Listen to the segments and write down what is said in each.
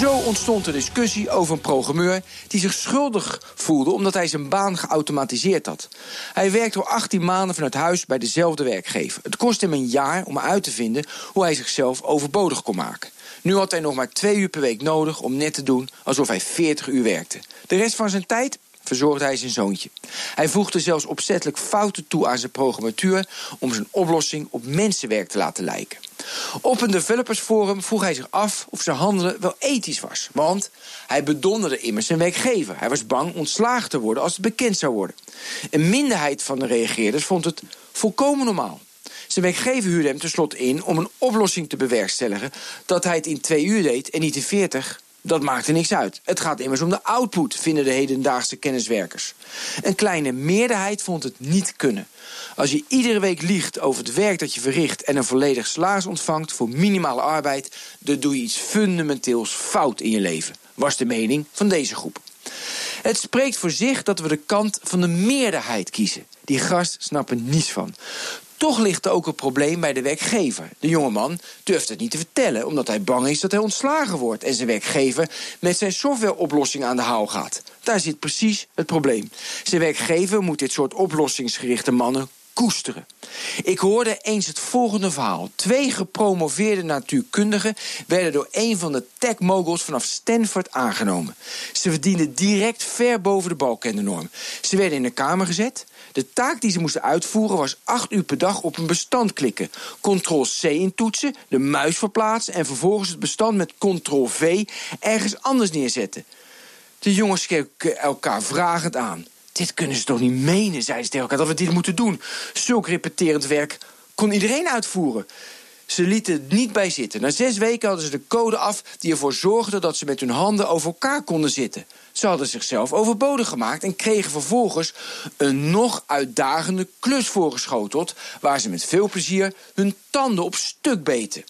Zo ontstond de discussie over een programmeur die zich schuldig voelde omdat hij zijn baan geautomatiseerd had. Hij werkte al 18 maanden vanuit huis bij dezelfde werkgever. Het kostte hem een jaar om uit te vinden hoe hij zichzelf overbodig kon maken. Nu had hij nog maar twee uur per week nodig om net te doen alsof hij 40 uur werkte. De rest van zijn tijd verzorgde hij zijn zoontje. Hij voegde zelfs opzettelijk fouten toe aan zijn programmatuur om zijn oplossing op mensenwerk te laten lijken. Op een developersforum vroeg hij zich af of zijn handelen wel ethisch was. Want hij bedonderde immers zijn werkgever. Hij was bang ontslagen te worden als het bekend zou worden. Een minderheid van de reageerders vond het volkomen normaal. Zijn werkgever huurde hem tenslotte in om een oplossing te bewerkstelligen dat hij het in twee uur deed en niet in veertig. Dat maakte niks uit. Het gaat immers om de output, vinden de hedendaagse kenniswerkers. Een kleine meerderheid vond het niet kunnen. Als je iedere week liegt over het werk dat je verricht en een volledig salaris ontvangt voor minimale arbeid, dan doe je iets fundamenteels fout in je leven, was de mening van deze groep. Het spreekt voor zich dat we de kant van de meerderheid kiezen. Die gast snapt er niets van. Toch ligt er ook een probleem bij de werkgever. De jongeman durft het niet te vertellen, omdat hij bang is dat hij ontslagen wordt en zijn werkgever met zijn softwareoplossing aan de haal gaat. Daar zit precies het probleem. Zijn werkgever moet dit soort oplossingsgerichte mannen Ik hoorde eens het volgende verhaal. Twee gepromoveerde natuurkundigen werden door een van de tech-moguls vanaf Stanford aangenomen. Ze verdienden direct ver boven de balkennorm. Ze werden in een kamer gezet. De taak die ze moesten uitvoeren was acht uur per dag op een bestand klikken. Ctrl-C intoetsen, de muis verplaatsen en vervolgens het bestand met Ctrl-V ergens anders neerzetten. De jongens keken elkaar vragend aan. Dit kunnen ze toch niet menen, zeiden ze tegen elkaar, dat we dit moeten doen. Zulk repeterend werk kon iedereen uitvoeren. Ze lieten het niet bij zitten. Na zes weken hadden ze de code af die ervoor zorgde dat ze met hun handen over elkaar konden zitten. Ze hadden zichzelf overbodig gemaakt en kregen vervolgens een nog uitdagende klus voorgeschoteld, waar ze met veel plezier hun tanden op stuk beten.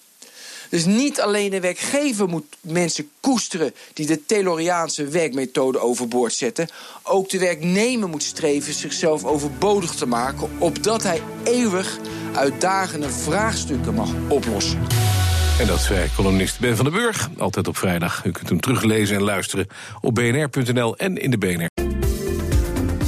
Dus niet alleen de werkgever moet mensen koesteren die de Tayloriaanse werkmethode overboord zetten. Ook de werknemer moet streven zichzelf overbodig te maken, opdat hij eeuwig uitdagende vraagstukken mag oplossen. En dat zei columnist Ben van den Burg. Altijd op vrijdag. U kunt hem teruglezen en luisteren op bnr.nl en in de BNR.